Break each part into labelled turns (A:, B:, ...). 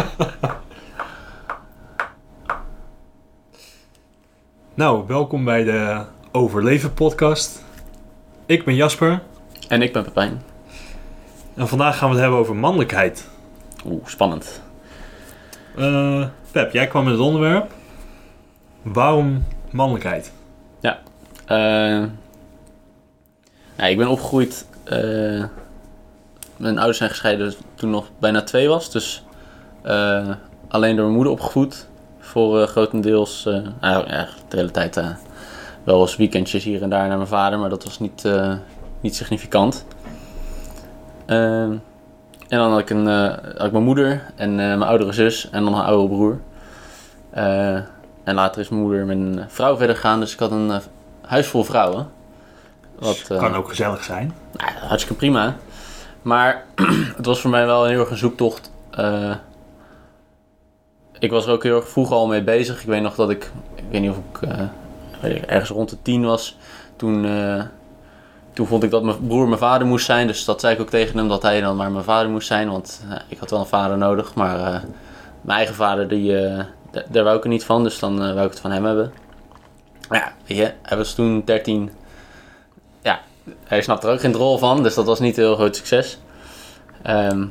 A: Nou, welkom bij de Overleven podcast. Ik ben Jasper
B: En ik ben Pepijn.
A: en vandaag gaan we het hebben over mannelijkheid.
B: Oeh, spannend.
A: Eh Pep, jij kwam met het onderwerp. Waarom mannelijkheid?
B: Ja, ik ben opgegroeid. eh, mijn ouders zijn gescheiden toen ik nog bijna twee was. Dus alleen door mijn moeder opgevoed. Voor eh, grotendeels, eh, nou ja, de hele tijd eh, wel eens weekendjes hier en daar naar mijn vader. Maar dat was niet, eh, niet significant. Eh, en dan had ik, een, eh, had ik mijn moeder en eh, mijn oudere zus en dan een oudere broer. Eh, en later is mijn moeder met een vrouw verder gegaan. Dus ik had een eh, huis vol vrouwen. Wat, eh,
A: kan ook gezellig zijn.
B: nou, hartstikke prima. Maar het was voor mij wel een heel erg een zoektocht. Ik was er ook heel erg vroeg al mee bezig. Ik weet nog dat ik, ik weet niet of ik, eh, weet ik, ergens rond de tien was. Toen, eh, toen vond ik dat mijn broer mijn vader moest zijn. Dus dat zei ik ook tegen hem dat hij dan maar mijn vader moest zijn. Want eh, ik had wel een vader nodig. Maar mijn eigen vader, die, daar wou ik er niet van. Dus dan wou ik het van hem hebben. Ja, weet je, hij was toen 13 hij snapt er ook geen rol van, dus dat was niet een heel groot succes. Ehm,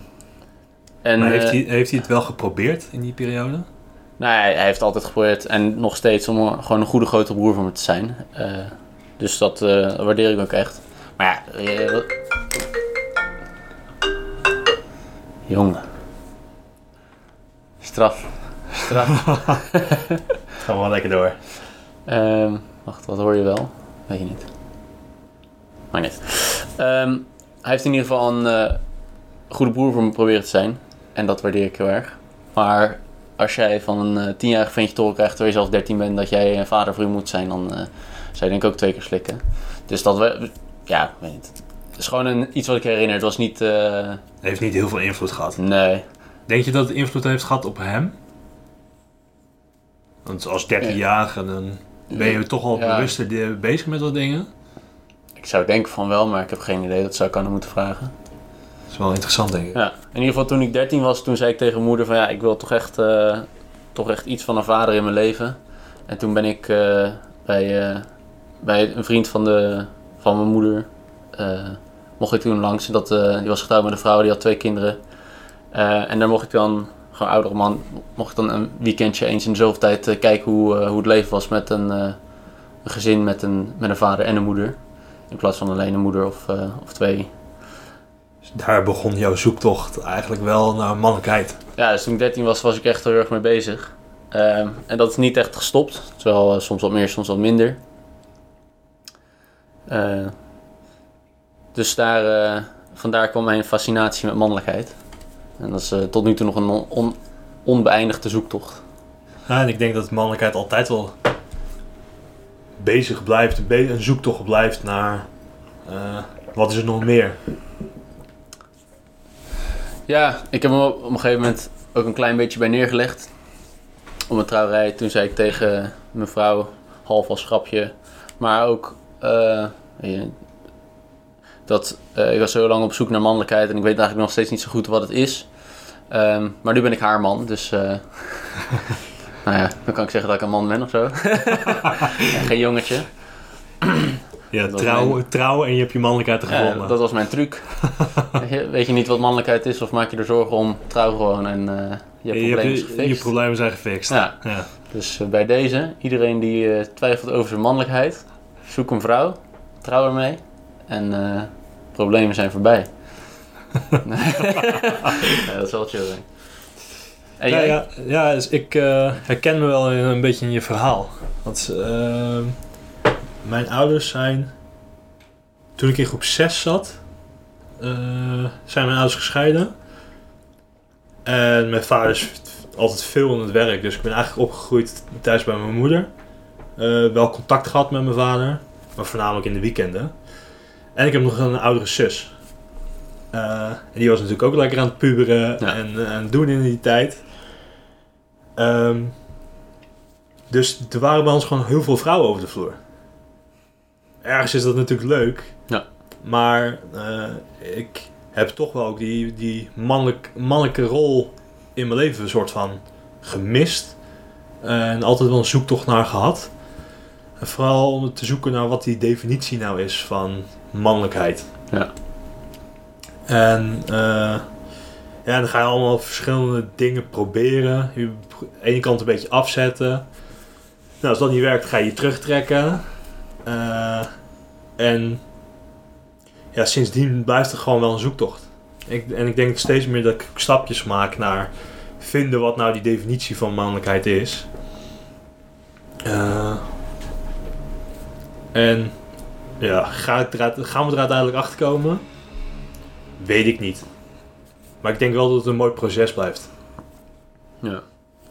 B: en,
A: maar heeft,
B: eh,
A: hij, heeft hij het wel geprobeerd in die periode?
B: nou, hij, hij heeft altijd geprobeerd en nog steeds om een- gewoon een goede grote broer voor me te zijn. Eh, dus dat eh, waardeer ik ook echt. Maar ja, jongen. Straf. Straf.
A: Gaan we wel lekker door.
B: Ehm, wacht, wat hoor je wel? Weet je niet. Maar niet. Ehm, hij heeft in ieder geval een goede broer voor me proberen te zijn. En dat waardeer ik heel erg. Maar als jij van een eh, tienjarig ventje te horen krijgt terwijl je zelf 13 bent dat jij een vader voor je moet zijn, dan eh, zou je denk ik ook twee keer slikken. Dus dat we, ja, ik weet niet. Het is gewoon een, iets wat ik herinner. Het was niet, eh,
A: Heeft niet heel veel invloed gehad.
B: nee.
A: Denk je dat het invloed heeft gehad op hem? Want als 13-jarige dan ben je toch al
B: Ja.
A: bewuster bezig met wat dingen.
B: Ik zou denken van wel, maar ik heb geen idee. Dat zou ik aan hem moeten vragen.
A: Is wel interessant, denk ik.
B: Ja, in ieder geval toen ik 13 was, toen zei ik tegen mijn moeder van ja, ik wil toch echt, eh, toch echt iets van een vader in mijn leven. En toen ben ik eh, bij, eh, bij een vriend van, de, van mijn moeder, mocht ik toen langs. Dat, die was getrouwd met een vrouw, die had twee kinderen. En daar mocht ik dan, gewoon oudere man, mocht ik dan een weekendje eens in de zoveel tijd kijken hoe, hoe het leven was met een, een gezin met een, met een vader en een moeder. In plaats van alleen een moeder of, of twee.
A: Dus daar begon jouw zoektocht eigenlijk wel naar mannelijkheid.
B: Ja, dus toen ik 13 was, was ik echt heel erg mee bezig. Ehm, en dat is niet echt gestopt. Terwijl eh, soms wat meer, soms wat minder. Eh, dus daar, eh, vandaar kwam mijn fascinatie met mannelijkheid. En dat is tot nu toe nog een on- on- onbeëindigde zoektocht.
A: Ja, en ik denk dat mannelijkheid altijd wel bezig blijft, een zoektocht blijft naar wat is er nog meer.
B: Ja, ik heb hem op een gegeven moment ook een klein beetje bij neergelegd. Op mijn trouwerij. Toen zei ik tegen mijn vrouw, half als grapje, maar ook eh, dat eh, ik was zo lang op zoek naar mannelijkheid en ik weet eigenlijk nog steeds niet zo goed wat het is. Ehm, maar nu ben ik haar man, dus eh, nou ja, dan kan ik zeggen dat ik een man ben of zo. en geen jongetje.
A: Ja, trouwen,
B: mijn-
A: trouwen en je hebt je mannelijkheid
B: Ja,
A: gevonden.
B: dat was mijn truc. Weet je- je niet wat mannelijkheid is of maak je er zorgen om, trouw gewoon en eh, je
A: je, hebt, je,
B: gefixt.
A: problemen zijn gefixt.
B: Ja.
A: Ja.
B: Dus eh, bij deze, iedereen die eh, twijfelt over zijn mannelijkheid, zoek een vrouw, trouw ermee en problemen zijn voorbij. ja, dat is wel chill. En
A: Ja,
B: jij?
A: ja, ja, dus ik herken me wel een beetje in je verhaal. Want mijn ouders zijn, toen ik in groep 6 zat, eh, zijn mijn ouders gescheiden. En mijn vader is altijd veel aan het werk, dus ik ben eigenlijk opgegroeid thuis bij mijn moeder. Eh, wel contact gehad met mijn vader, maar voornamelijk in de weekenden. En ik heb nog een oudere zus. Eh, en die was natuurlijk ook lekker aan het puberen
B: Ja.
A: en aan het doen in die tijd. Ehm, dus er waren bij ons gewoon heel veel vrouwen over de vloer. Ergens is dat natuurlijk leuk.
B: Ja.
A: Maar eh, ik heb toch wel ook die, die mannelijk, mannelijke rol in mijn leven een soort van gemist. En altijd wel een zoektocht naar gehad. En vooral om te zoeken naar wat die definitie nou is van mannelijkheid.
B: Ja.
A: En eh, ja, dan ga je allemaal verschillende dingen proberen. Je aan de ene kant een beetje afzetten. Nou, als dat niet werkt, ga je je terugtrekken. Eh, en ja, sindsdien blijft het gewoon wel een zoektocht. Ik, en ik denk steeds meer dat ik stapjes maak naar vinden wat nou die definitie van mannelijkheid is. Eh, en ja, ga gaan we er uiteindelijk achter komen? Weet ik niet. Maar ik denk wel dat het een mooi proces blijft.
B: Ja.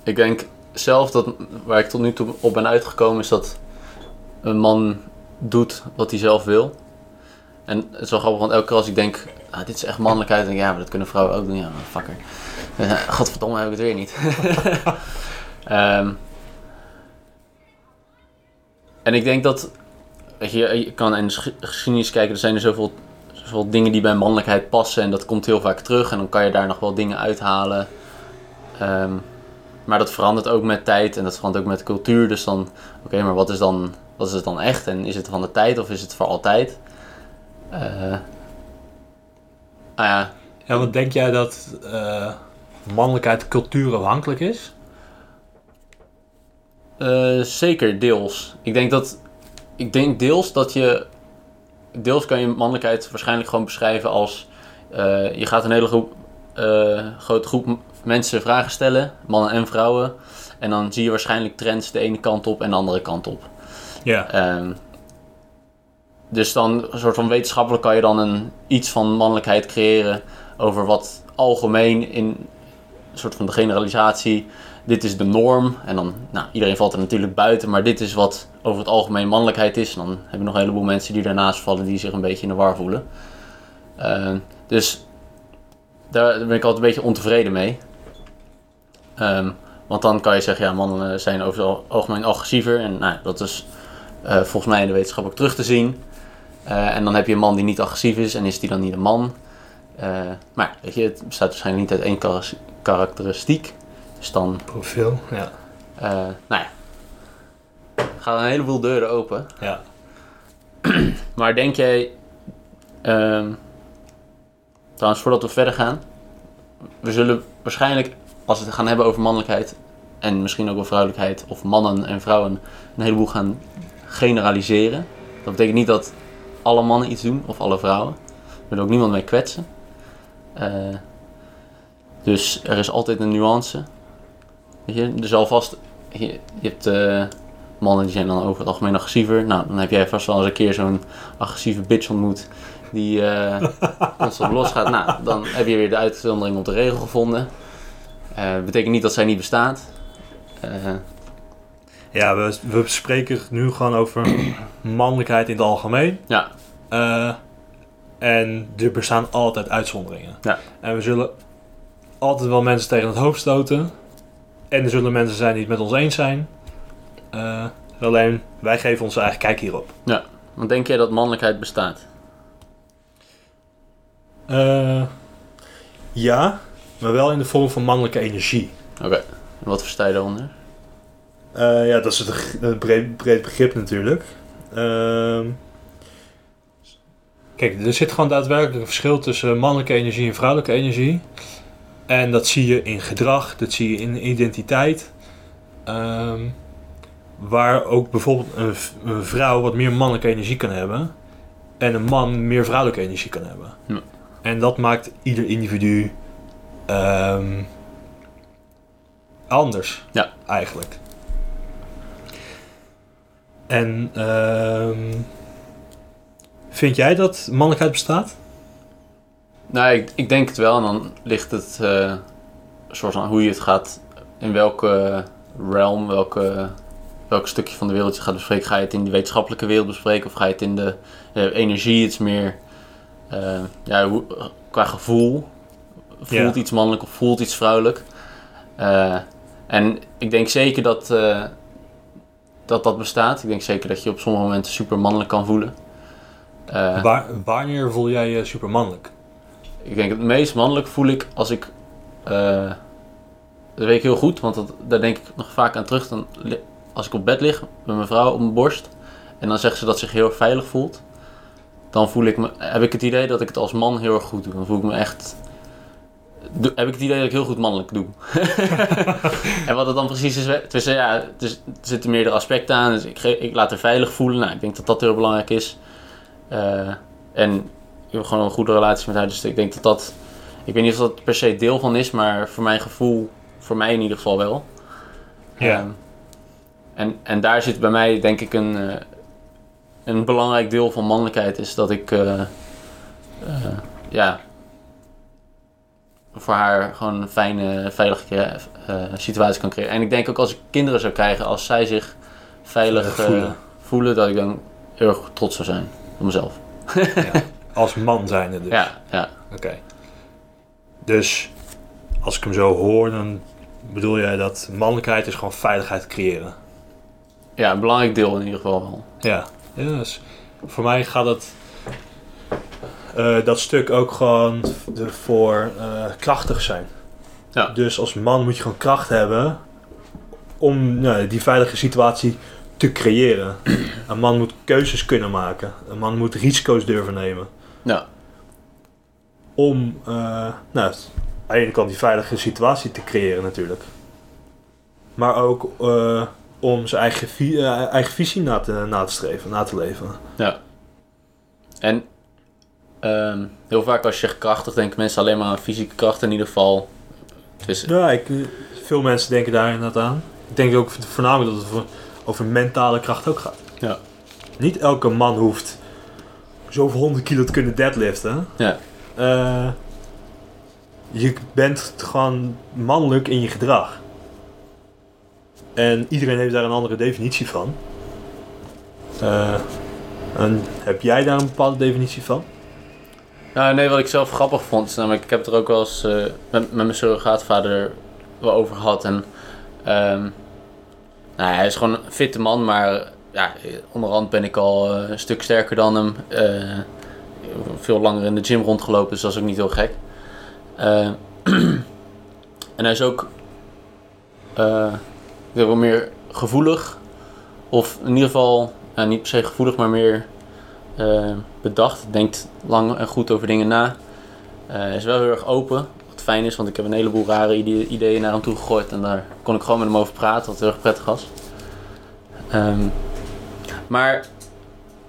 B: Ik denk zelf dat waar ik tot nu toe op ben uitgekomen is dat een man doet wat hij zelf wil. En het is wel grappig, want elke keer als ik denk, ah, dit is echt mannelijkheid, dan denk ik, ja, maar dat kunnen vrouwen ook doen. Ja, fucker. Eh, Godverdomme, heb ik het weer niet. Ehm, en ik denk dat, weet je, je kan in de ges- geschiedenis kijken, er zijn er zoveel, zoveel dingen die bij mannelijkheid passen en dat komt heel vaak terug en dan kan je daar nog wel dingen uithalen. Ehm, maar dat verandert ook met tijd en dat verandert ook met cultuur. Dus dan, oké, maar wat is, dan, wat is het dan echt? En is het van de tijd of is het voor altijd? Eh nou ja,
A: Ja, wat denk jij dat eh, mannelijkheid cultuurafhankelijk is?
B: eh, zeker deels. Ik denk dat, ik denk deels dat je, deels kan je mannelijkheid waarschijnlijk gewoon beschrijven als, je gaat een hele groep, grote groep mensen vragen stellen, mannen en vrouwen. En dan zie je waarschijnlijk trends de ene kant op en de andere kant op.
A: Ja.
B: Ehm, dus dan, een soort van wetenschappelijk kan je dan een, iets van mannelijkheid creëren over wat algemeen in een soort van de generalisatie, dit is de norm. En dan, nou, iedereen valt er natuurlijk buiten, maar dit is wat over het algemeen mannelijkheid is. En dan heb je nog een heleboel mensen die daarnaast vallen die zich een beetje in de war voelen. Ehm, dus daar ben ik altijd een beetje ontevreden mee. Ehm, want dan kan je zeggen, ja, mannen eh, zijn over het algemeen agressiever. En nou, dat is volgens mij in de wetenschap ook terug te zien. Eh, en dan heb je een man die niet agressief is en is die dan niet een man. Eh, maar weet je, het bestaat waarschijnlijk niet uit één karakteristiek. Dus dan,
A: Profiel, ja.
B: eh, nou ja, gaan een heleboel deuren open.
A: ja.
B: Maar denk jij, ehm, trouwens voordat we verder gaan, we zullen waarschijnlijk, als we het gaan hebben over mannelijkheid en misschien ook wel vrouwelijkheid, of mannen en vrouwen, een heleboel gaan generaliseren. Dat betekent niet dat alle mannen iets doen of alle vrouwen. We willen ook niemand mee kwetsen. Eh, dus er is altijd een nuance. Weet je, er zal vast, je, hebt eh, mannen die zijn dan over het algemeen agressiever. Nou, dan heb jij vast wel eens een keer zo'n agressieve bitch ontmoet die eh constant losgaat. Nou, dan heb je weer de uitzondering op de regel gevonden. Betekent niet dat zij niet bestaat.
A: Ja, we, we spreken nu gewoon over mannelijkheid in het algemeen.
B: ja,
A: Eh, en er bestaan altijd uitzonderingen.
B: Ja.
A: En we zullen altijd wel mensen tegen het hoofd stoten. En er zullen mensen zijn die het met ons eens zijn. Eh, alleen, wij geven onze eigen kijk hierop.
B: want denk jij dat mannelijkheid bestaat?
A: Eh, ja, maar wel in de vorm van mannelijke energie.
B: Oké, wat versta je daaronder?
A: Eh, ja, dat is een breed, breed begrip natuurlijk. Ehm, kijk, er zit gewoon daadwerkelijk een verschil tussen mannelijke energie en vrouwelijke energie. En dat zie je in gedrag, dat zie je in identiteit. Ehm, waar ook bijvoorbeeld een, vrouw wat meer mannelijke energie kan hebben. En een man meer vrouwelijke energie kan hebben.
B: Ja.
A: En dat maakt ieder individu ehm, anders.
B: Ja.
A: Eigenlijk. En ehm, vind jij dat mannelijkheid bestaat?
B: Nou, ik, ik denk het wel. En dan ligt het eh, soort van hoe je het gaat, in welke realm, welke, welk stukje van de wereld je gaat bespreken. Ga je het in de wetenschappelijke wereld bespreken of ga je het in de eh, energie, iets meer, eh, ja, hoe, qua gevoel. Voelt
A: Ja.
B: iets mannelijk of voelt iets vrouwelijk. En ik denk zeker dat, dat dat bestaat. Ik denk zeker dat je op sommige momenten super mannelijk kan voelen. Eh,
A: Waar, wanneer voel jij je supermannelijk?
B: ik denk het meest mannelijk voel ik als ik eh, dat weet ik heel goed, want dat, daar denk ik nog vaak aan terug. Dan, als ik op bed lig met mijn vrouw op mijn borst en dan zegt ze dat ze zich heel veilig voelt, dan voel ik me, heb ik het idee dat ik het als man heel erg goed doe. Dan voel ik me echt. Doe- heb ik het idee dat ik heel goed mannelijk doe. en wat het dan precies is, tussen, ja, er zitten meerdere aspecten aan. Dus ik, ik laat haar veilig voelen. Nou, ik denk dat dat heel belangrijk is. Eh, en ik heb gewoon een goede relatie met haar. Dus ik denk dat dat. Ik weet niet of dat per se deel van is, maar voor mijn gevoel, voor mij in ieder geval wel.
A: Ja.
B: Ehm, en, en daar zit bij mij denk ik een, eh, een belangrijk deel van mannelijkheid is dat ik eh, ja, voor haar gewoon een fijne, veilige eh, situatie kan creëren. En ik denk ook als ik kinderen zou krijgen, als zij zich veilig
A: Veilig
B: eh,
A: voelen.
B: voelen, dat ik dan heel erg trots zou zijn op mezelf.
A: Ja. Als man zijnde dus.
B: Ja, ja.
A: Oké. Dus als ik hem zo hoor, dan bedoel jij dat mannelijkheid is gewoon veiligheid creëren.
B: ja, een belangrijk deel in ieder geval wel.
A: Ja. ja dus voor mij gaat het eh, dat stuk ook gewoon de- voor eh, krachtig zijn.
B: Ja.
A: Dus als man moet je gewoon kracht hebben om nou, die veilige situatie te creëren. Een man moet keuzes kunnen maken. Een man moet risico's durven nemen.
B: Ja,
A: om eh, nou, aan de ene kant die veilige situatie te creëren natuurlijk. Maar ook om zijn eigen, vi- eigen visie na te, na te streven, na te leven.
B: ja. En ehm, heel vaak als je krachtig, denken mensen alleen maar aan fysieke kracht in ieder geval. Dus
A: Ja, ik, veel mensen denken daar inderdaad aan. Ik denk ook voornamelijk dat het over mentale kracht ook gaat.
B: Ja.
A: Niet elke man hoeft zoveel honderd kilo te kunnen deadliften.
B: Ja.
A: Eh, je bent gewoon mannelijk in je gedrag. En iedereen heeft daar een andere definitie van. Eh, en heb jij daar een bepaalde definitie van?
B: Nou, nee, wat ik zelf grappig vond, is namelijk, ik heb het er ook wel eens eh, met, met mijn surrogaatvader over gehad. En, ehm, nou, hij is gewoon een fitte man, maar ja, onderhand ben ik al eh, een stuk sterker dan hem. Eh, veel langer in de gym rondgelopen, dus dat is ook niet heel gek. En hij is ook eh, veel meer gevoelig, of in ieder geval, ja, niet per se gevoelig, maar meer eh, bedacht. Denkt lang en goed over dingen na. Eh, is wel heel erg open. Wat fijn is, want ik heb een heleboel rare ide- ideeën naar hem toe gegooid. En daar kon ik gewoon met hem over praten, wat heel erg prettig was. Ehm, maar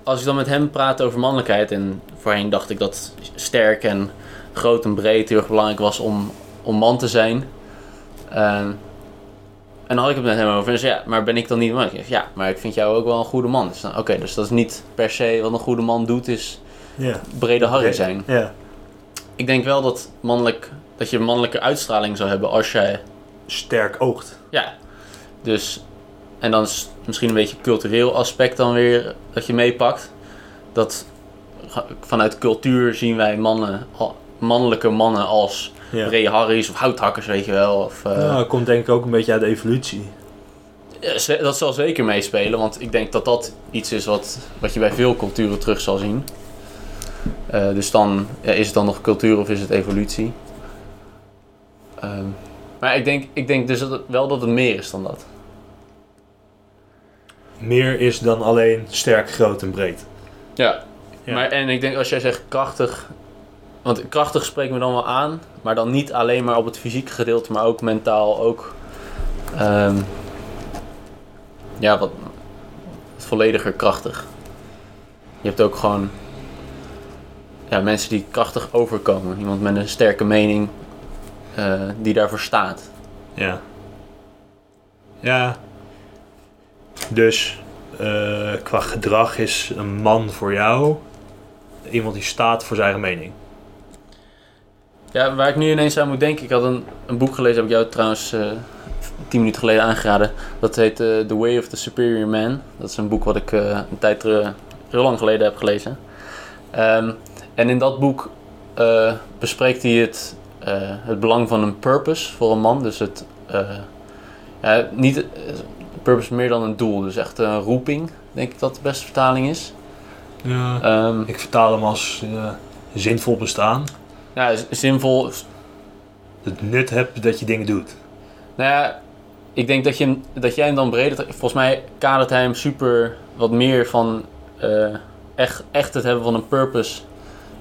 B: als ik dan met hem praat over mannelijkheid. En voorheen dacht ik dat sterk en groot en breed heel erg belangrijk was om, om man te zijn. Ehm, en dan had ik het met hem over. En zei, ja, maar ben ik dan niet man? Ik zeg, ja, maar ik vind jou ook wel een goede man. Dus oké, dus dat is niet per se wat een goede man doet, is brede harry zijn.
A: Ja.
B: Ik denk wel dat, mannelijk, dat je een mannelijke uitstraling zou hebben als jij...
A: Sterk oogt.
B: Ja, dus... En dan is misschien een beetje cultureel aspect dan weer dat je meepakt. Dat vanuit cultuur zien wij mannen, mannelijke mannen als
A: Ja.
B: brede harries of houthakkers, weet je wel. Of, eh,
A: Ja, dat komt denk ik ook een beetje uit de evolutie.
B: Dat zal zeker meespelen, want ik denk dat dat iets is wat, wat je bij veel culturen terug zal zien. Eh, dus dan ja, is het dan nog cultuur of is het evolutie? Ehm, maar ik denk, ik denk dus dat het, wel dat het meer is dan dat.
A: Meer is dan alleen sterk, groot en breed.
B: Ja.
A: Ja.
B: Maar, en ik denk als jij zegt krachtig, want krachtig spreekt me dan wel aan, maar dan niet alleen maar op het fysieke gedeelte, maar ook mentaal, ook ehm, ja, wat, vollediger krachtig. Je hebt ook gewoon ja, mensen die krachtig overkomen. Iemand met een sterke mening eh, die daarvoor staat.
A: Ja. Ja. Dus eh, qua gedrag is een man voor jou iemand die staat voor zijn eigen mening.
B: Ja, waar ik nu ineens aan moet denken. Ik had een, een boek gelezen, heb ik jou trouwens eh tien minuten geleden aangeraden. Dat heet eh, The Way of the Superior Man. Dat is een boek wat ik eh, een tijd terug, heel lang geleden heb gelezen. Ehm, en in dat boek bespreekt hij het, het belang van een purpose voor een man. Dus het, ja, niet purpose meer dan een doel. Dus echt een roeping, denk ik dat de beste vertaling is.
A: Ja.
B: Ehm,
A: Ik vertaal hem als zinvol bestaan.
B: Ja, zinvol,
A: Het nut hebt dat je dingen doet.
B: Nou ja, ik denk dat, je, hem- dat jij hem dan breder... Volgens mij kadert hij hem super wat meer van... eh, echt, echt het hebben van een purpose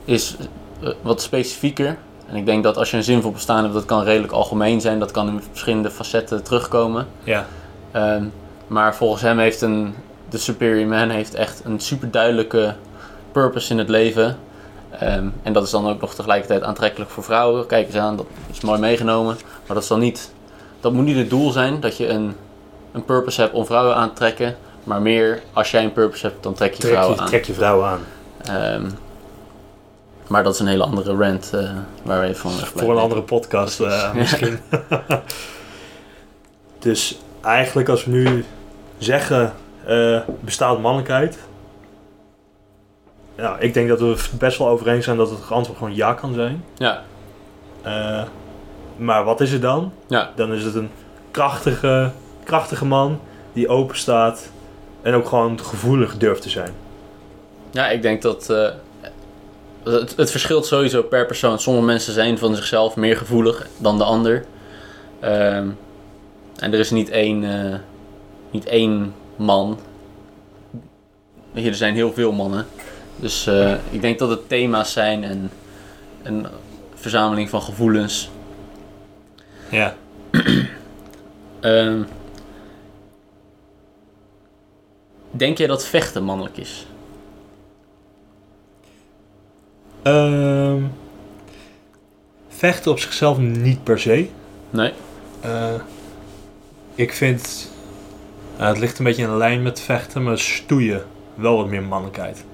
B: is eh, wat specifieker. En ik denk dat als je een zinvol bestaan hebt, dat kan redelijk algemeen zijn. Dat kan in verschillende facetten terugkomen.
A: Ja.
B: Ehm, maar volgens hem heeft een, de Superior Man heeft echt een super duidelijke purpose in het leven. Ehm, en dat is dan ook nog tegelijkertijd aantrekkelijk voor vrouwen. Kijk eens aan, dat is mooi meegenomen. Maar dat, is dan niet, dat moet niet het doel zijn dat je een, een purpose hebt om vrouwen aan te trekken. Maar meer als jij een purpose hebt, dan trek je
A: Trek
B: vrouwen
A: je,
B: aan.
A: trek je vrouwen aan.
B: Ehm, maar dat is een hele andere rant eh, waar we even van
A: Voor een andere podcast eh, misschien. dus eigenlijk als we nu zeggen, eh, bestaat mannelijkheid? Ja, ik denk dat we best wel over eens zijn dat het antwoord gewoon ja kan zijn.
B: Ja,
A: Eh, maar wat is het dan?
B: ja,
A: Dan is het een krachtige, krachtige man die open staat en ook gewoon gevoelig durft te zijn.
B: Ja, ik denk dat eh, het, het verschilt sowieso per persoon. Sommige mensen zijn van zichzelf meer gevoelig dan de ander. Ehm, en er is niet één, eh, niet één man. Weet je, er zijn heel veel mannen. Dus eh, ik denk dat het thema's zijn en een verzameling van gevoelens.
A: Ja.
B: Ehm, denk jij dat vechten mannelijk is?
A: Ehm, vechten op zichzelf niet per se.
B: Nee?
A: Eh, ik vind, eh, het ligt een beetje in lijn met vechten, maar stoeien wel wat meer mannelijkheid.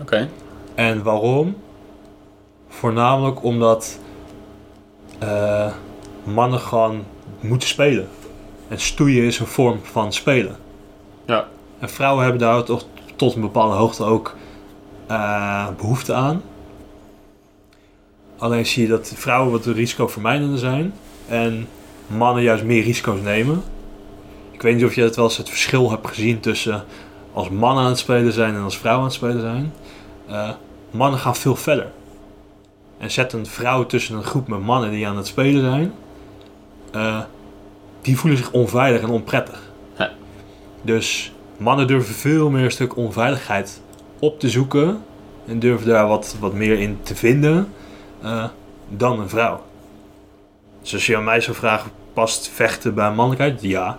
B: Oké.
A: En waarom? Voornamelijk omdat eh, mannen gewoon moeten spelen. En stoeien is een vorm van spelen.
B: Ja.
A: En vrouwen hebben daar toch tot een bepaalde hoogte ook eh, behoefte aan. Alleen zie je dat vrouwen wat risicovermijdender zijn. En mannen juist meer risico's nemen. Ik weet niet of je het wel eens het verschil hebt gezien tussen als mannen aan het spelen zijn en als vrouwen aan het spelen zijn. Eh, mannen gaan veel verder. En zet een vrouw tussen een groep met mannen die aan het spelen zijn. eh, die voelen zich onveilig en onprettig.
B: Ja.
A: Dus mannen durven veel meer een stuk onveiligheid op te zoeken. En durven daar wat, wat meer in te vinden eh, dan een vrouw. Dus als je aan mij zou vragen, past vechten bij mannelijkheid? Ja.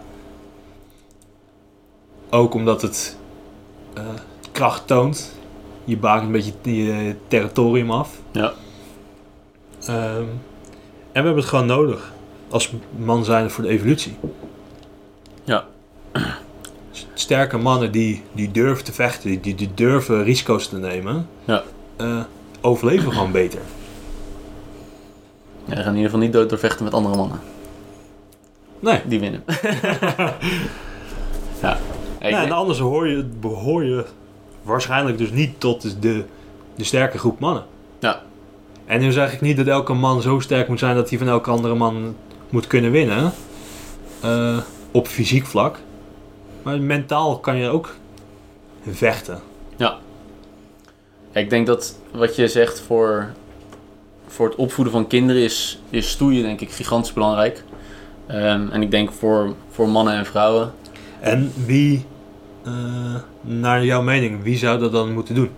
A: Ook omdat het eh, kracht toont. Je baakt een beetje je territorium af.
B: Ja.
A: Ehm, en we hebben het gewoon nodig. Als man zijn voor de evolutie.
B: Ja.
A: Sterke mannen die, die durven te vechten, die, die durven risico's te nemen,
B: Ja.
A: eh, overleven gewoon beter.
B: Ja, gaan in ieder geval niet dood door vechten met andere mannen.
A: Nee.
B: Die winnen. ja.
A: Ja, en
B: denk-
A: anders hoor je, behoor je waarschijnlijk dus niet tot de, de sterke groep mannen.
B: Ja.
A: En nu zeg ik niet dat elke man zo sterk moet zijn dat hij van elke andere man moet kunnen winnen. eh, op fysiek vlak. Maar mentaal kan je ook vechten.
B: Ja, ik denk dat wat je zegt voor, voor het opvoeden van kinderen is, is stoeien denk ik gigantisch belangrijk. Ehm, en ik denk voor, voor mannen en vrouwen.
A: En wie, eh, naar jouw mening, wie zou dat dan moeten doen?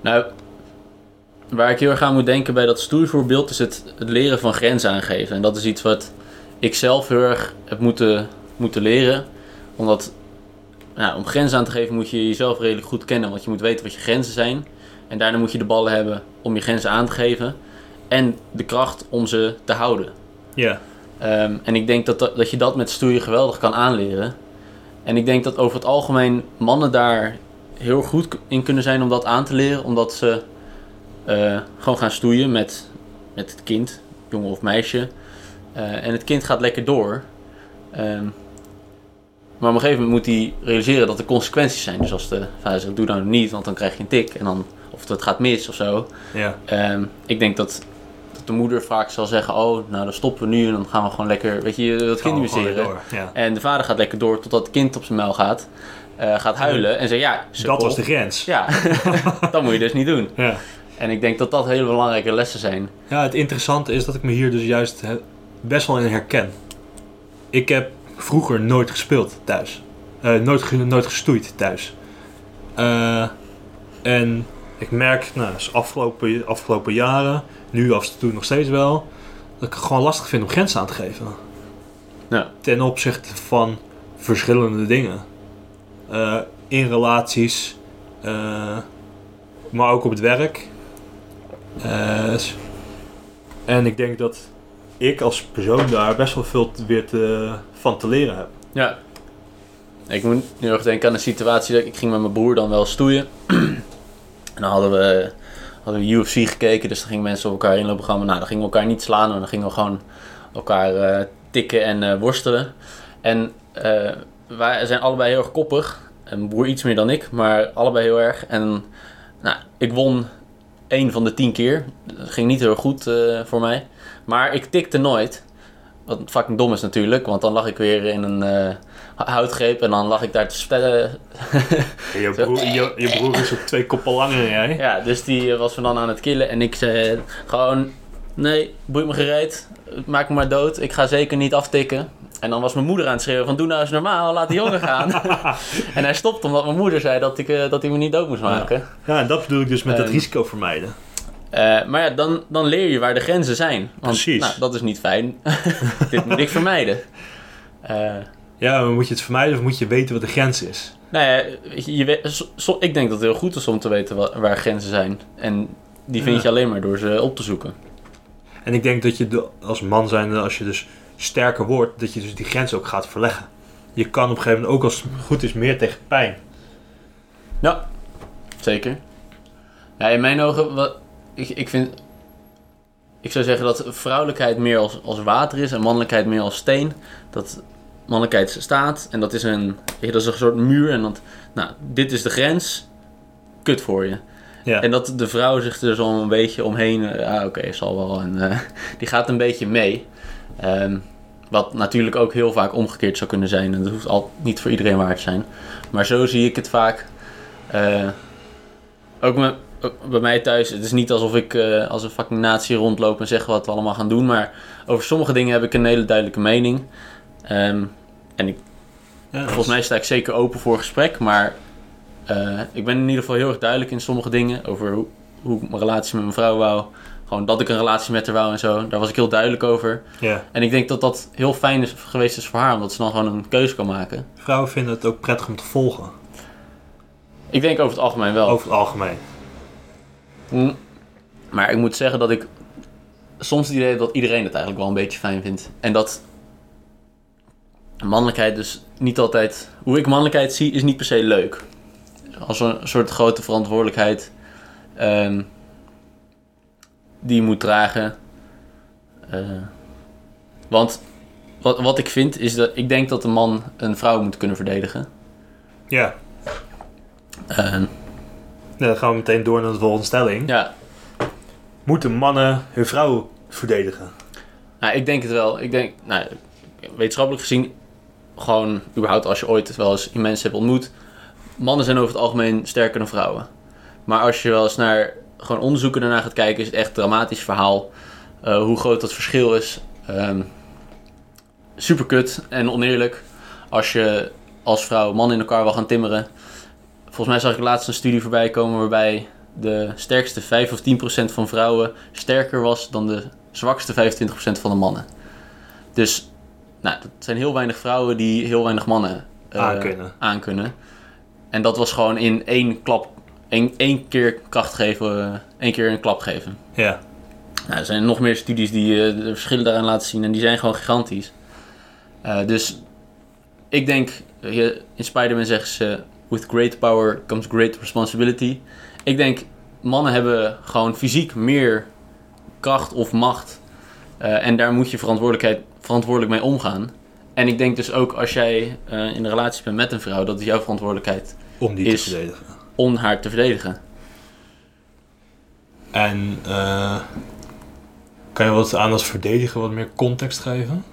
B: Nou, waar ik heel erg aan moet denken bij dat stoeivoorbeeld is het, het leren van grenzen aangeven. En dat is iets wat ik zelf heel erg heb moeten, moeten leren. Omdat nou, om grenzen aan te geven moet je jezelf redelijk goed kennen. Want je moet weten wat je grenzen zijn. En daarna moet je de ballen hebben om je grenzen aan te geven. En de kracht om ze te houden.
A: Ja.
B: Ehm, en ik denk dat, dat dat je dat met stoeien geweldig kan aanleren. En ik denk dat over het algemeen mannen daar heel goed in kunnen zijn om dat aan te leren. Omdat ze eh, gewoon gaan stoeien met, met het kind, jongen of meisje. Eh, en het kind gaat lekker door. Ehm, maar op een gegeven moment moet hij realiseren dat er consequenties zijn. Dus als de vader zegt, doe nou niet, want dan krijg je een tik. En dan, of het gaat mis of zo.
A: Ja.
B: Ehm, ik denk dat, dat de moeder vaak zal zeggen: Oh, nou dan stoppen we nu en dan gaan we gewoon lekker, weet je, dat kind amuseren.
A: Ja.
B: En de vader gaat lekker door totdat het kind op zijn muil gaat, eh, gaat huilen en zegt: Ja,
A: Dat
B: sukkel."
A: was de grens.
B: Ja, dat moet je dus niet doen.
A: Ja.
B: En ik denk dat dat hele belangrijke lessen zijn.
A: Ja, het interessante is dat ik me hier dus juist best wel in herken. ik heb vroeger nooit gespeeld thuis. Eh, nooit, nooit gestoeid thuis. Eh, en ik merk, nou, dus afgelopen, afgelopen jaren, nu af en toe nog steeds wel, dat ik het gewoon lastig vind om grenzen aan te geven.
B: Ja.
A: Ten opzichte van verschillende dingen. Eh, in relaties, eh, maar ook op het werk. Eh, en ik denk dat ik als persoon daar best wel veel weer te, van te leren heb.
B: Ja. Ik moet nu nog denken aan een situatie dat ik, ik ging met mijn broer dan wel stoeien. en dan hadden we, hadden we UFC gekeken, dus dan gingen mensen op elkaar inlopen. Maar nou, dan gingen we elkaar niet slaan, maar dan gingen we gewoon elkaar eh, tikken en eh, worstelen. En eh, wij zijn allebei heel erg koppig. Mijn broer iets meer dan ik, maar allebei heel erg. En nou, ik won één van de tien keer. Dat ging niet heel goed voor mij. Maar ik tikte nooit. Wat fucking dom is natuurlijk, want dan lag ik weer in een houtgreep en dan lag ik daar te spellen.
A: Je broer, je, je broer is ook twee koppen langer dan jij.
B: ja, dus die was me dan aan het killen en ik zei gewoon, nee, boeit me gereed, maak me maar dood, ik ga zeker niet aftikken. En dan was mijn moeder aan het schreeuwen van doe nou eens normaal, laat die jongen gaan. en hij stopte omdat mijn moeder zei dat, ik, eh, dat hij me niet dood moest maken.
A: Ja, en dat bedoel ik dus met het
B: Ehm,
A: risico vermijden.
B: Eh, maar ja, dan, dan leer je waar de grenzen zijn. Want,
A: Precies.
B: Nou, dat is niet fijn. Dit moet ik vermijden. Eh,
A: Ja, maar moet je het vermijden of moet je weten wat de grens is?
B: Nou ja, je, weet- so- ik denk dat het heel goed is om te weten wa- waar grenzen zijn. En die vind
A: Ja.
B: je alleen maar door ze op te zoeken.
A: En ik denk dat je de- als man zijnde, als je dus sterker wordt, dat je dus die grens ook gaat verleggen. Je kan op een gegeven moment ook als het goed is meer tegen pijn.
B: Ja, zeker. Ja, in mijn ogen, wat, ik, ik vind... Ik zou zeggen dat vrouwelijkheid meer als, als water is en mannelijkheid meer als steen. Dat mannelijkheid staat en dat is een, dat is een soort muur. En dat, nou, dit is de grens, kut voor je.
A: Ja.
B: En dat de vrouw zich er zo een beetje omheen, eh, ah oké, zal wel. En eh, die gaat een beetje mee. Ehm, wat natuurlijk ook heel vaak omgekeerd zou kunnen zijn. En dat hoeft al niet voor iedereen waar te zijn. Maar zo zie ik het vaak. Eh, ook, me- bij mij thuis. Het is niet alsof ik als een fucking rondloop en zeg wat we allemaal gaan doen. Maar over sommige dingen heb ik een hele duidelijke mening. Ehm, en ik
A: Ja,
B: Volgens mij sta ik zeker open voor gesprek, maar eh, ik ben in ieder geval heel erg duidelijk in sommige dingen over hoe, hoe ik mijn relatie met mijn vrouw wou. Gewoon dat ik een relatie met haar wou en zo. Daar was ik heel duidelijk over.
A: Ja.
B: En ik denk dat dat heel fijn is geweest is voor haar, omdat ze dan gewoon een keuze kan maken.
A: Vrouwen vinden het ook prettig om te volgen,
B: Ik denk over het algemeen wel.
A: over het algemeen.
B: Mm. Maar ik moet zeggen dat ik soms het idee heb dat iedereen het eigenlijk wel een beetje fijn vindt. En dat mannelijkheid dus niet altijd... Hoe ik mannelijkheid zie is niet per se leuk. Als een soort grote verantwoordelijkheid ehm, die je moet dragen. Eh, want wat, wat ik vind is dat ik denk dat een man een vrouw moet kunnen verdedigen.
A: Ja.
B: En
A: Ja, dan gaan we meteen door naar de volgende stelling.
B: ja,
A: Moeten mannen hun vrouw verdedigen?
B: Nou, ik denk het wel. Ik denk, nou, wetenschappelijk gezien, gewoon überhaupt als je ooit wel eens mensen hebt ontmoet, mannen zijn over het algemeen sterker dan vrouwen. Maar als je wel eens naar gewoon onderzoeken daarna gaat kijken, is het echt een dramatisch verhaal. eh, hoe groot dat verschil is. Ehm super kut en oneerlijk als je als vrouw mannen in elkaar wil gaan timmeren. Volgens mij zag ik laatst een studie voorbij komen waarbij de sterkste 5 of 10 procent van vrouwen sterker was dan de zwakste 25% van de mannen. Dus nou, dat zijn heel weinig vrouwen die heel weinig mannen eh,
A: Aankunnen.
B: aankunnen. En dat was gewoon in één klap, één, één keer kracht geven, één keer een klap geven.
A: Ja.
B: Nou, er zijn nog meer studies die eh, de verschillen daaraan laten zien en die zijn gewoon gigantisch. Eh, dus ik denk, in Spider-Man zeggen ze, with great power comes great responsibility. Ik denk, mannen hebben gewoon fysiek meer kracht of macht. En daar moet je verantwoordelijkheid, verantwoordelijk mee omgaan. En ik denk dus ook als jij eh, in een relatie bent met een vrouw, dat is jouw verantwoordelijkheid
A: Om die
B: Is-
A: te verdedigen.
B: om haar te verdedigen.
A: En eh, kan je wat aan als verdedigen wat meer context geven?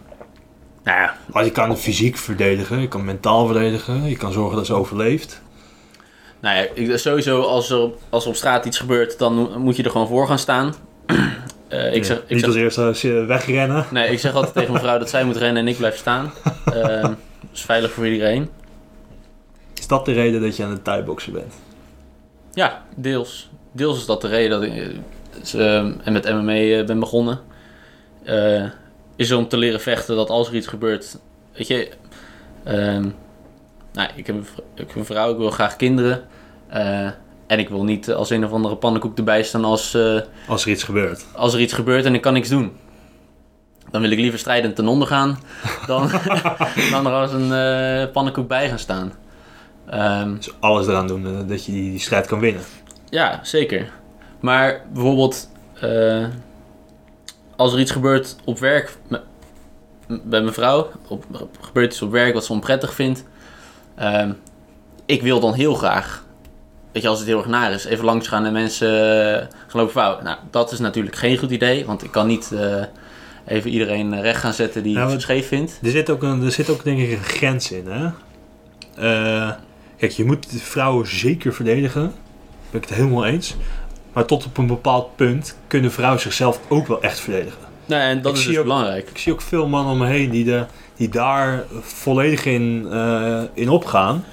B: Nou ja,
A: Want je kan fysiek verdedigen, je kan mentaal verdedigen, je kan zorgen dat ze overleeft.
B: Nou ja, ik, sowieso als er, als er op straat iets gebeurt, dan moet je er gewoon voor gaan staan. Eh, ik zeg, ik
A: Niet
B: zeg,
A: als eerste als je wegrennen.
B: nee, ik zeg altijd tegen mijn vrouw dat zij moet rennen en ik blijf staan. Ehm, dat is veilig voor iedereen.
A: Is dat de reden dat je aan het thuisboksen bent?
B: Ja, deels. Deels is dat de reden dat ik eh, dus, ehm, en met MMA eh, ben begonnen. Is om te leren vechten dat als er iets gebeurt. Weet je, ehm, nou, ik, heb een, ik heb een vrouw, ik wil graag kinderen. Eh, en ik wil niet als een of andere pannenkoek erbij staan als, eh,
A: Als er iets gebeurt.
B: als er iets gebeurt en ik kan niks doen. Dan wil ik liever strijdend ten onder gaan dan, dan er als een eh, pannenkoek bij gaan staan. Ehm,
A: Dus alles eraan doen eh, dat je die, die strijd kan winnen.
B: Ja, zeker. Maar bijvoorbeeld, eh, als er iets gebeurt op werk bij mijn vrouw, op, gebeurt iets op werk wat ze onprettig vindt, ehm, ik wil dan heel graag, weet je, als het heel erg naar is, even langs gaan en mensen uh, gaan lopen vouwen. Nou, dat is natuurlijk geen goed idee, want ik kan niet eh, even iedereen recht gaan zetten die
A: Ja,
B: het scheef vindt.
A: Er zit ook, een, er zit ook denk ik een grens in. Hè? Eh, kijk, je moet de vrouwen zeker verdedigen. Daar ben ik het helemaal eens. Maar tot op een bepaald punt kunnen vrouwen zichzelf ook wel echt verdedigen.
B: Nee, en dat
A: Ik
B: is dus
A: ook-
B: belangrijk.
A: Ik zie ook veel mannen om me heen die, de, die daar volledig in, eh, in opgaan.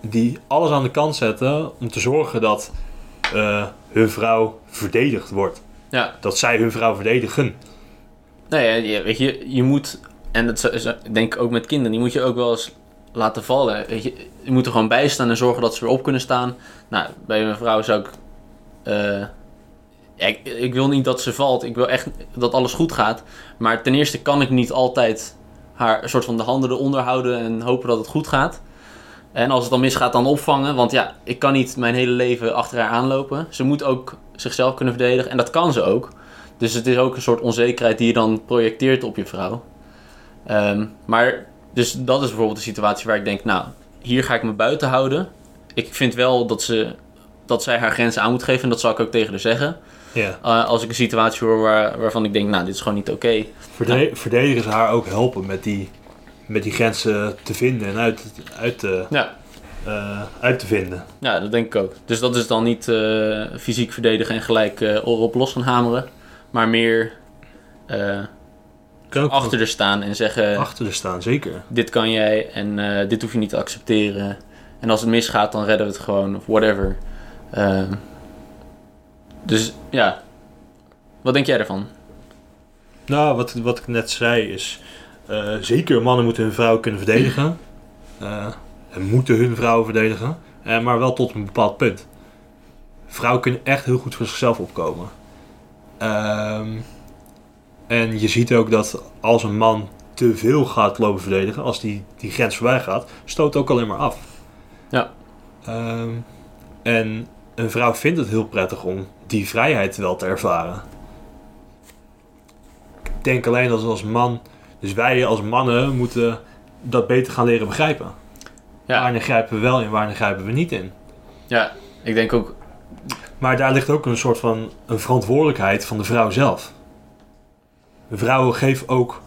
A: Die alles aan de kant zetten om te zorgen dat eh, hun vrouw verdedigd wordt.
B: Ja.
A: Dat zij hun vrouw verdedigen.
B: Nee, ja, weet je, je moet, en dat is- denk ik ook met kinderen, die moet je ook wel eens laten vallen. Weet je, je moet er gewoon bij staan en zorgen dat ze weer op kunnen staan. Nou, bij mijn vrouw zou ik, eh, ja, ik, ik wil niet dat ze valt, ik wil echt dat alles goed gaat. Maar ten eerste kan ik niet altijd haar soort van de handen eronder houden en hopen dat het goed gaat. En als het dan misgaat, dan opvangen. Want ja, ik kan niet mijn hele leven achter haar aanlopen. Ze moet ook zichzelf kunnen verdedigen. En dat kan ze ook. Dus het is ook een soort onzekerheid die je dan projecteert op je vrouw. Ehm, maar, dus dat is bijvoorbeeld de situatie waar ik denk, nou, hier ga ik me buiten houden. Ik vind wel dat, ze, dat zij haar grenzen aan moet geven. En dat zal ik ook tegen haar zeggen.
A: Ja.
B: Eh, als ik een situatie hoor waar, waarvan ik denk, nou, dit is gewoon niet oké.
A: Verde Verdedigen ze haar ook helpen met die, met die grenzen te vinden en uit, uit, te,
B: Ja.
A: eh, uit te vinden.
B: Ja, dat denk ik ook. Dus dat is dan niet eh, fysiek verdedigen en gelijk eh erop los gaan hameren. Maar meer eh, achter er staan en zeggen...
A: achter er staan, zeker.
B: dit kan jij en eh, dit hoef je niet te accepteren. En als het misgaat, dan redden we het gewoon, of whatever. Ehm, dus ja, wat denk jij ervan?
A: Nou, wat, wat ik net zei is... eh, zeker mannen moeten hun vrouw kunnen verdedigen. Eh, en moeten hun vrouwen verdedigen. Eh, maar wel tot een bepaald punt. Vrouwen kunnen echt heel goed voor zichzelf opkomen. Ehm, en je ziet ook dat als een man te veel gaat lopen verdedigen... als die, die grens voorbij gaat, stoot ook alleen maar af.
B: Ja.
A: Ehm, en een vrouw vindt het heel prettig om die vrijheid wel te ervaren. Ik denk alleen als als man, dus wij als mannen moeten dat beter gaan leren begrijpen.
B: Ja,
A: Wanneer grijpen we wel in, wanneer grijpen we niet in.
B: ja ik denk ook,
A: Maar daar ligt ook een soort van een verantwoordelijkheid van de vrouw zelf. Vrouwen geven ook,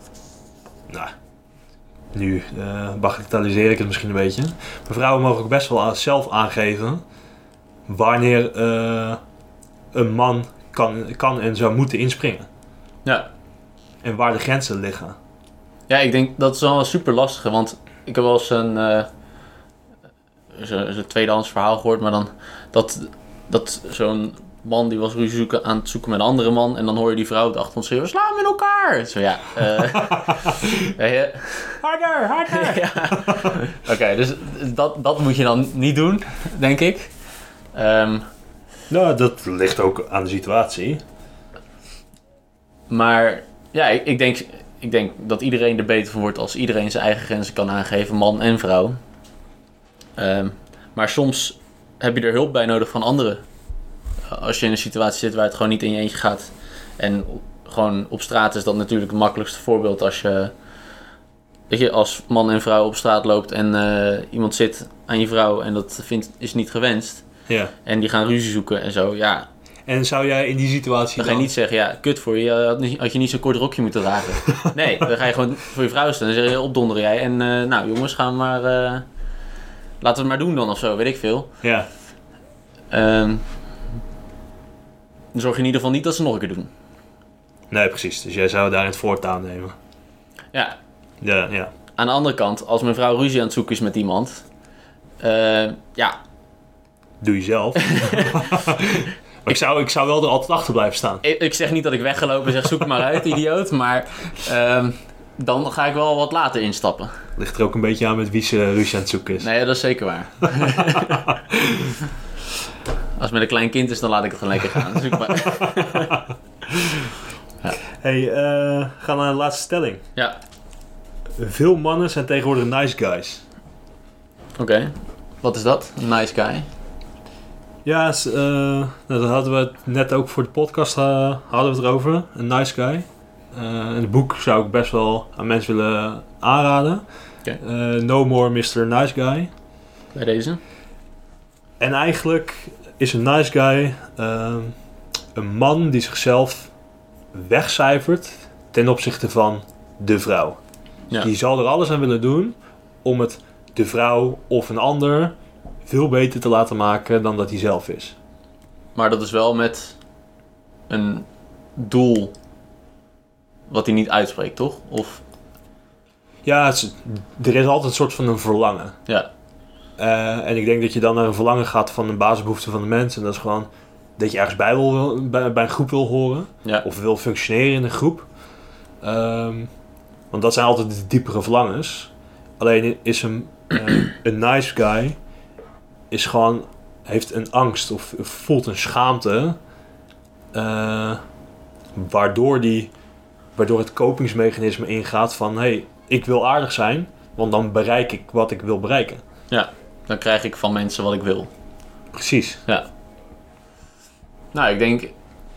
A: nou, nu eh bagatelliseer ik het misschien een beetje. Maar vrouwen mogen ook best wel zelf aangeven wanneer eh, een man kan, kan en zou moeten inspringen.
B: ja.
A: En waar de grenzen liggen.
B: Ja, ik denk dat is wel een super lastige, want ik heb wel eens een, eh zo- zo'n tweedehands verhaal gehoord, maar dan dat, dat zo'n man die was ruzie zoeken, aan het zoeken met een andere man en dan hoor je die vrouw op de achtergrond schreeuwen, sla hem in elkaar! Zo ja, eh,
A: Harder, harder!
B: ja. Oké, dus dat, dat moet je dan niet doen, denk ik. Ehm,
A: Nou, dat ligt ook aan de situatie.
B: maar ja, ik, ik, denk, ik denk dat iedereen er beter van wordt als iedereen zijn eigen grenzen kan aangeven, man en vrouw. Ehm, maar soms heb je er hulp bij nodig van anderen. Als je in een situatie zit waar het gewoon niet in je eentje gaat. En gewoon op straat is dat natuurlijk het makkelijkste voorbeeld als je, weet je als man en vrouw op straat loopt en eh, iemand zit aan je vrouw en dat vindt, is niet gewenst.
A: Ja.
B: En die gaan ruzie zoeken en zo. Ja,
A: En zou jij in die situatie
B: dan ga je niet zeggen, ja, kut voor je, had, je niet zo'n kort rokje moeten dragen. Nee, dan ga je gewoon voor je vrouw staan en zeg je, opdonderen jij. En eh, nou jongens, gaan maar, eh, laten we het maar doen dan of zo, weet ik veel.
A: Ja.
B: Ehm, dan zorg je in ieder geval niet dat ze nog een keer doen.
A: Nee, precies. Dus jij zou daar het voortouw nemen.
B: Ja,
A: Ja, ja.
B: aan de andere kant, als mijn vrouw ruzie aan het zoeken is met iemand... eh, ja,
A: Doe je zelf. maar ik zou, ik zou wel er altijd achter blijven staan.
B: ik, ik zeg niet dat ik weggelopen en zeg zoek het maar uit, idioot. Maar ehm, dan ga ik wel wat later instappen.
A: Ligt er ook een beetje aan met wie ze ruzie aan het zoeken is.
B: Nee, dat is zeker waar. Als het met een klein kind is, dan laat ik het gewoon lekker gaan. Zoek maar.
A: hey, eh, gaan naar de laatste stelling.
B: Ja,
A: Veel mannen zijn tegenwoordig nice guys.
B: oké. Wat is dat? Een nice guy.
A: Ja, eh, nou, daar hadden we het net ook voor de podcast eh, hadden we het erover. Een nice guy. En het boek zou ik best wel aan mensen willen aanraden. No More Mr. Nice Guy.
B: Bij deze.
A: En eigenlijk is een nice guy ehm, een man die zichzelf wegcijfert ten opzichte van de vrouw.
B: Ja.
A: Die zal er alles aan willen doen om het de vrouw of een ander veel beter te laten maken dan dat hij zelf is.
B: Maar dat is wel met een doel wat hij niet uitspreekt, toch? Of,
A: Ja, is- er is altijd een soort van een verlangen.
B: ja,
A: Eh, en ik denk dat je dan naar een verlangen gaat van een basisbehoefte van de mens. En dat is gewoon dat je ergens bij, wil, bij, bij een groep wil horen.
B: ja,
A: Of wil functioneren in een groep. Ehm, want dat zijn altijd de diepere verlangens. Alleen is een, eh, een nice guy is gewoon, heeft een angst of voelt een schaamte. eh, waardoor, die, waardoor het kopingsmechanisme ingaat van... hé, hey, ik wil aardig zijn, want dan bereik ik wat ik wil bereiken.
B: dan krijg ik van mensen wat ik wil.
A: Precies.
B: Nou, ik denk,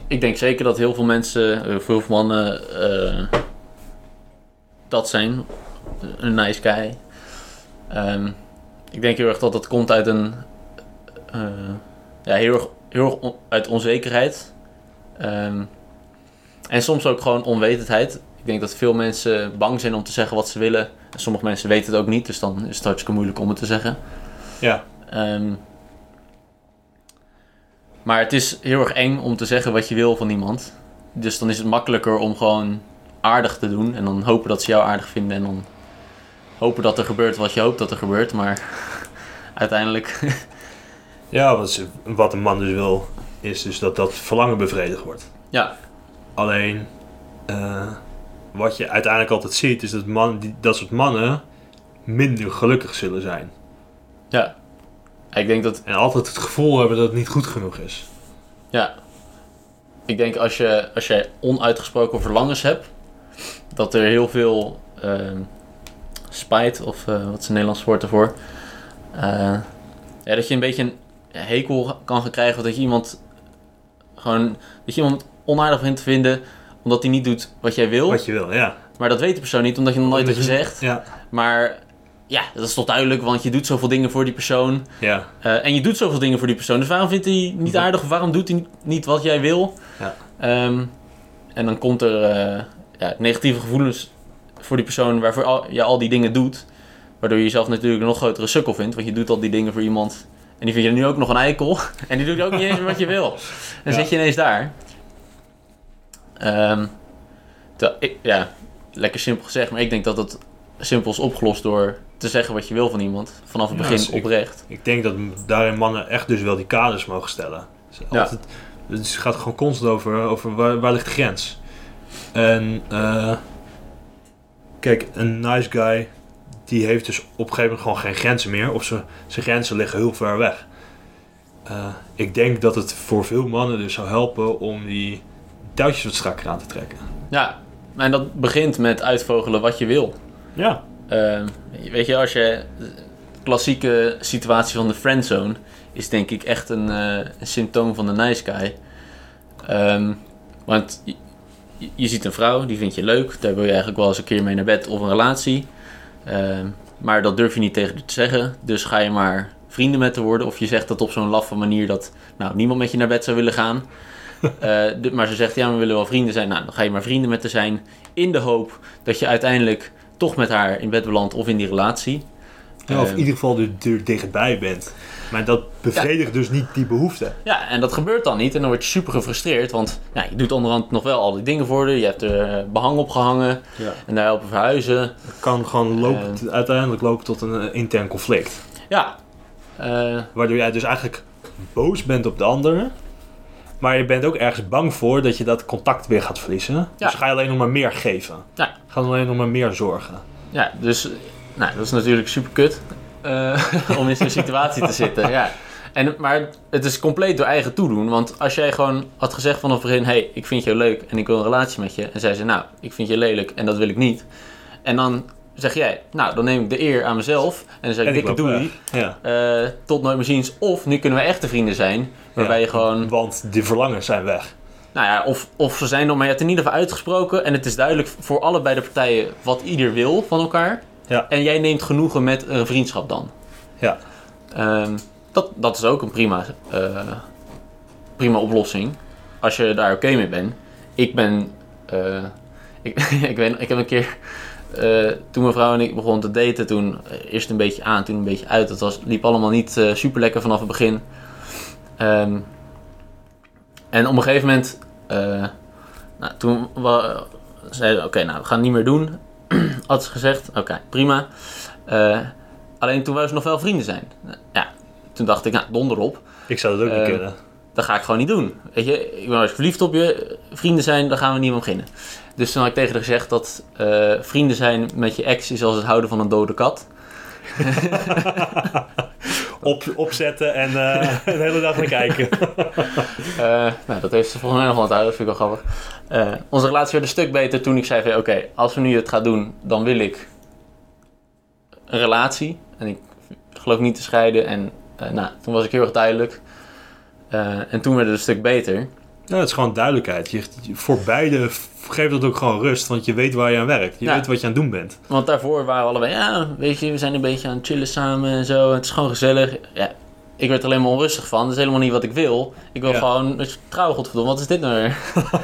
B: ik denk zeker dat heel veel mensen, eh, veel mannen, eh, dat zijn. Een nice guy. Ehm, ik denk heel erg dat dat komt uit een, eh, ja, heel erg, heel erg on- uit onzekerheid. Ehm, en soms ook gewoon onwetendheid. Ik denk dat veel mensen bang zijn om te zeggen wat ze willen. En sommige mensen weten het ook niet, dus dan is het hartstikke moeilijk om het te zeggen.
A: Ja,
B: Ehm, maar het is heel erg eng om te zeggen wat je wil van iemand. Dus dan is het makkelijker om gewoon aardig te doen. En dan hopen dat ze jou aardig vinden. En dan hopen dat er gebeurt wat je hoopt dat er gebeurt. Maar uiteindelijk...
A: ja wat, wat een man dus wil, is dus dat dat verlangen bevredigd wordt.
B: ja,
A: Alleen, eh, wat je uiteindelijk altijd ziet, is dat man, die, dat soort mannen minder gelukkig zullen zijn.
B: ja. Ik denk dat...
A: En altijd het gevoel hebben dat het niet goed genoeg is.
B: Ja. Ik denk als je, als je onuitgesproken verlangens hebt... Dat er heel veel ehm, spijt, of eh, wat is een Nederlands woord ervoor? Eh, ja, dat je een beetje een hekel kan gaan krijgen. Of dat je iemand gewoon... Dat je iemand onaardig vindt te vinden... Omdat hij niet doet wat jij wil.
A: Wat je wil, ja.
B: Maar dat weet de persoon niet, omdat je nog nooit hebt gezegd.
A: Ja,
B: Maar ja, dat is toch duidelijk, want je doet zoveel dingen voor die persoon.
A: ja,
B: Eh, en je doet zoveel dingen voor die persoon. Dus waarom vindt hij niet aardig? Of waarom doet hij niet- wat jij wil?
A: Ja.
B: Ehm, en dan komt er ja, negatieve gevoelens voor die persoon waarvoor al, je al die dingen doet. Waardoor je jezelf natuurlijk een nog grotere sukkel vindt. Want je doet al die dingen voor iemand. En die vind je nu ook nog een eikel. En die doet ook niet eens wat je wil. Dan
A: Ja.
B: zit je ineens daar. Ehm, terwijl ik, ja, lekker simpel gezegd. Maar ik denk dat het simpel is opgelost door te zeggen wat je wil van iemand. Vanaf het
A: Ja,
B: begin
A: zeker.
B: oprecht.
A: ik denk dat daarin mannen echt dus wel die kaders mogen stellen. Dus
B: Ja.
A: altijd, Het gaat gewoon constant over, over waar, waar ligt de grens. En eh, kijk, een nice guy die heeft dus op een gegeven moment gewoon geen grenzen meer. Of ze- zijn grenzen liggen heel ver weg. Eh, ik denk dat het voor veel mannen dus zou helpen om die touwtjes wat strakker aan te trekken.
B: Ja, en dat begint met uitvogelen wat je wil.
A: Ja.
B: Ehm, weet je, als je de klassieke situatie van de friendzone is denk ik echt een, eh, een symptoom van de nice guy. Ehm, want je, ziet een vrouw, die vind je leuk, daar wil je eigenlijk wel eens een keer mee naar bed of een relatie. Ehm, maar dat durf je niet tegen te zeggen, dus ga je maar vrienden met haar worden. Of je zegt dat op zo'n laffe manier dat nou, niemand met je naar bed zou willen gaan. Eh, de- maar ze zegt, ja, we willen wel vrienden zijn. Nou, dan ga je maar vrienden met haar zijn in de hoop dat je uiteindelijk toch met haar in bed belandt of in die relatie.
A: Ja, of
B: Eh,
A: in ieder geval er, er dichtbij bent. Maar dat bevredigt dus niet die behoefte.
B: Ja, en dat gebeurt dan niet. En dan word je super gefrustreerd. Want ja, je doet onderhand nog wel al die dingen voor je. Je hebt er eh, behang opgehangen.
A: Ja.
B: En daar helpen verhuizen.
A: Het kan gewoon lopen, uiteindelijk lopen tot een eh, intern conflict.
B: Ja. Eh,
A: Waardoor jij dus eigenlijk boos bent op de andere. Maar je bent ook ergens bang voor dat je dat contact weer gaat verliezen.
B: Ja.
A: Dus ga je alleen nog maar meer geven.
B: Ja.
A: Ga je alleen nog maar meer zorgen.
B: ja, dus nou, dat is natuurlijk super kut. Eh, om in zo'n situatie te zitten. Ja. En, maar het is compleet door eigen toedoen. Want als jij gewoon had gezegd vanaf het begin... hey, ik vind jou leuk en ik wil een relatie met je. En zij zei, nou, ik vind je lelijk en dat wil ik niet. En dan zeg jij, nou, dan neem ik de eer aan mezelf. En dan zeg ik, dikke doei.
A: weg. Ja.
B: eh, tot nooit meer ziens. Of nu kunnen we echte vrienden zijn. Waarbij
A: Ja.
B: je gewoon...
A: Want die verlangens zijn weg.
B: Nou ja, of, of ze zijn nog, maar je hebt in ieder geval uitgesproken. En het is duidelijk voor allebei de partijen wat ieder wil van elkaar.
A: Ja.
B: En jij neemt genoegen met een vriendschap dan.
A: Ja.
B: Ehm, dat, dat is ook een prima, eh, prima oplossing. Als je daar oké mee bent. Ik ben. eh, ik, ik, weet, ik heb een keer. eh, toen mijn vrouw en ik begonnen te daten, toen eerst een beetje aan, toen een beetje uit. Het was, liep allemaal niet super lekker vanaf het begin. Ehm, en op een gegeven moment, nou, toen we zeiden, oké, nou, we gaan het niet meer doen. Had ze gezegd, oké, prima. Eh, alleen toen wou ze nog wel vrienden zijn. Ja, toen dacht ik, nou, donder op.
A: Ik zou dat ook niet
B: Eh,
A: kunnen.
B: Dat ga ik gewoon niet doen. Weet je, ik ben eens verliefd op je. Vrienden zijn, daar gaan we niet mee beginnen. Dus toen had ik tegen haar gezegd dat eh, vrienden zijn met je ex is als het houden van een dode kat.
A: Op, opzetten en eh, de hele dag naar kijken.
B: Eh, nou, dat heeft ze volgens mij nog wel onthouden, dat vind ik wel grappig. Eh, onze relatie werd een stuk beter toen ik zei. Oké, als we nu het gaan doen, dan wil ik een relatie. En ik geloof niet te scheiden. En nou, toen was ik heel erg duidelijk. En toen werd het een stuk beter.
A: Ja, het is gewoon duidelijkheid. Je, voor beide geeft dat ook gewoon rust, want je weet waar je aan werkt. Je
B: Ja.
A: weet wat je aan het doen bent.
B: Want daarvoor waren we allebei... Ja, weet je, we zijn een beetje aan het chillen samen en zo. Het is gewoon gezellig. Ja, ik werd er alleen maar onrustig van. Dat is helemaal niet wat ik wil. Ik wil
A: Ja.
B: gewoon... Dus, trouw, godverdomme, wat is dit nou weer?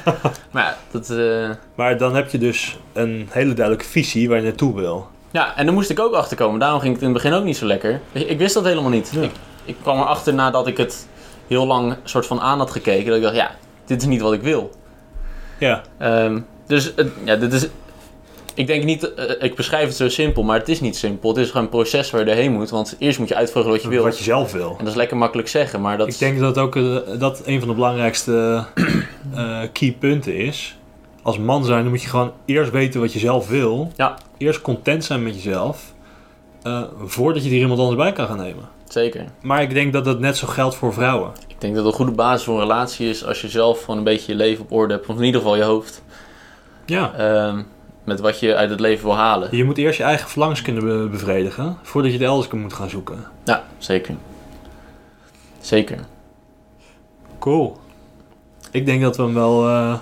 B: maar ja, dat... eh,
A: Maar dan heb je dus een hele duidelijke visie waar je naartoe wil.
B: Ja, en daar moest ik ook achter komen. Daarom ging het in het begin ook niet zo lekker. Ik wist dat helemaal niet.
A: Ja.
B: Ik, ik kwam erachter nadat ik het heel lang soort van aan had gekeken. Dat ik dacht, ja, dit is niet wat ik wil.
A: Ja,
B: Ehm, dus ja, dit is... Ik denk niet, eh, ik beschrijf het zo simpel, maar het is niet simpel. Het is gewoon een proces waar je doorheen moet. Want eerst moet je uitvogelen wat je wil.
A: wat je zelf wil.
B: En dat is lekker makkelijk zeggen, maar dat
A: Ik denk dat ook eh, dat een van de belangrijkste eh, key punten is. Als man zijn, dan moet je gewoon eerst weten wat je zelf wil.
B: Ja.
A: Eerst content zijn met jezelf. eh, voordat je er iemand anders bij kan gaan nemen.
B: Zeker.
A: Maar ik denk dat dat net zo geldt voor vrouwen.
B: Ik denk dat een goede basis voor een relatie is als je zelf gewoon een beetje je leven op orde hebt. Of in ieder geval je hoofd.
A: Ja.
B: Ehm, met wat je uit het leven wil halen.
A: Je moet eerst je eigen verlangens kunnen be- bevredigen. Voordat je het elders moet gaan zoeken.
B: Ja, zeker. Zeker.
A: Cool. Ik denk dat we hem wel eh,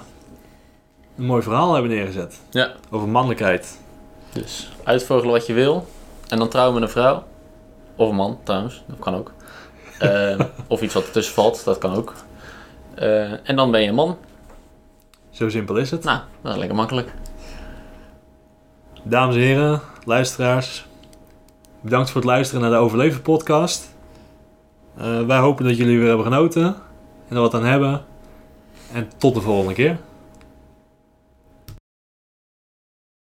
A: een mooi verhaal hebben neergezet.
B: Ja.
A: Over mannelijkheid.
B: Dus uitvogelen wat je wil. En dan trouwen met een vrouw. Of een man, trouwens. Dat kan ook. Eh, of iets wat ertussen valt. Dat kan ook. Eh, en dan ben je een man.
A: Zo simpel is het.
B: Nou, dat is lekker makkelijk.
A: Dames en heren, luisteraars. Bedankt voor het luisteren naar de Overleven podcast. Eh, wij hopen dat jullie weer hebben genoten. En er wat aan hebben. En tot de volgende keer.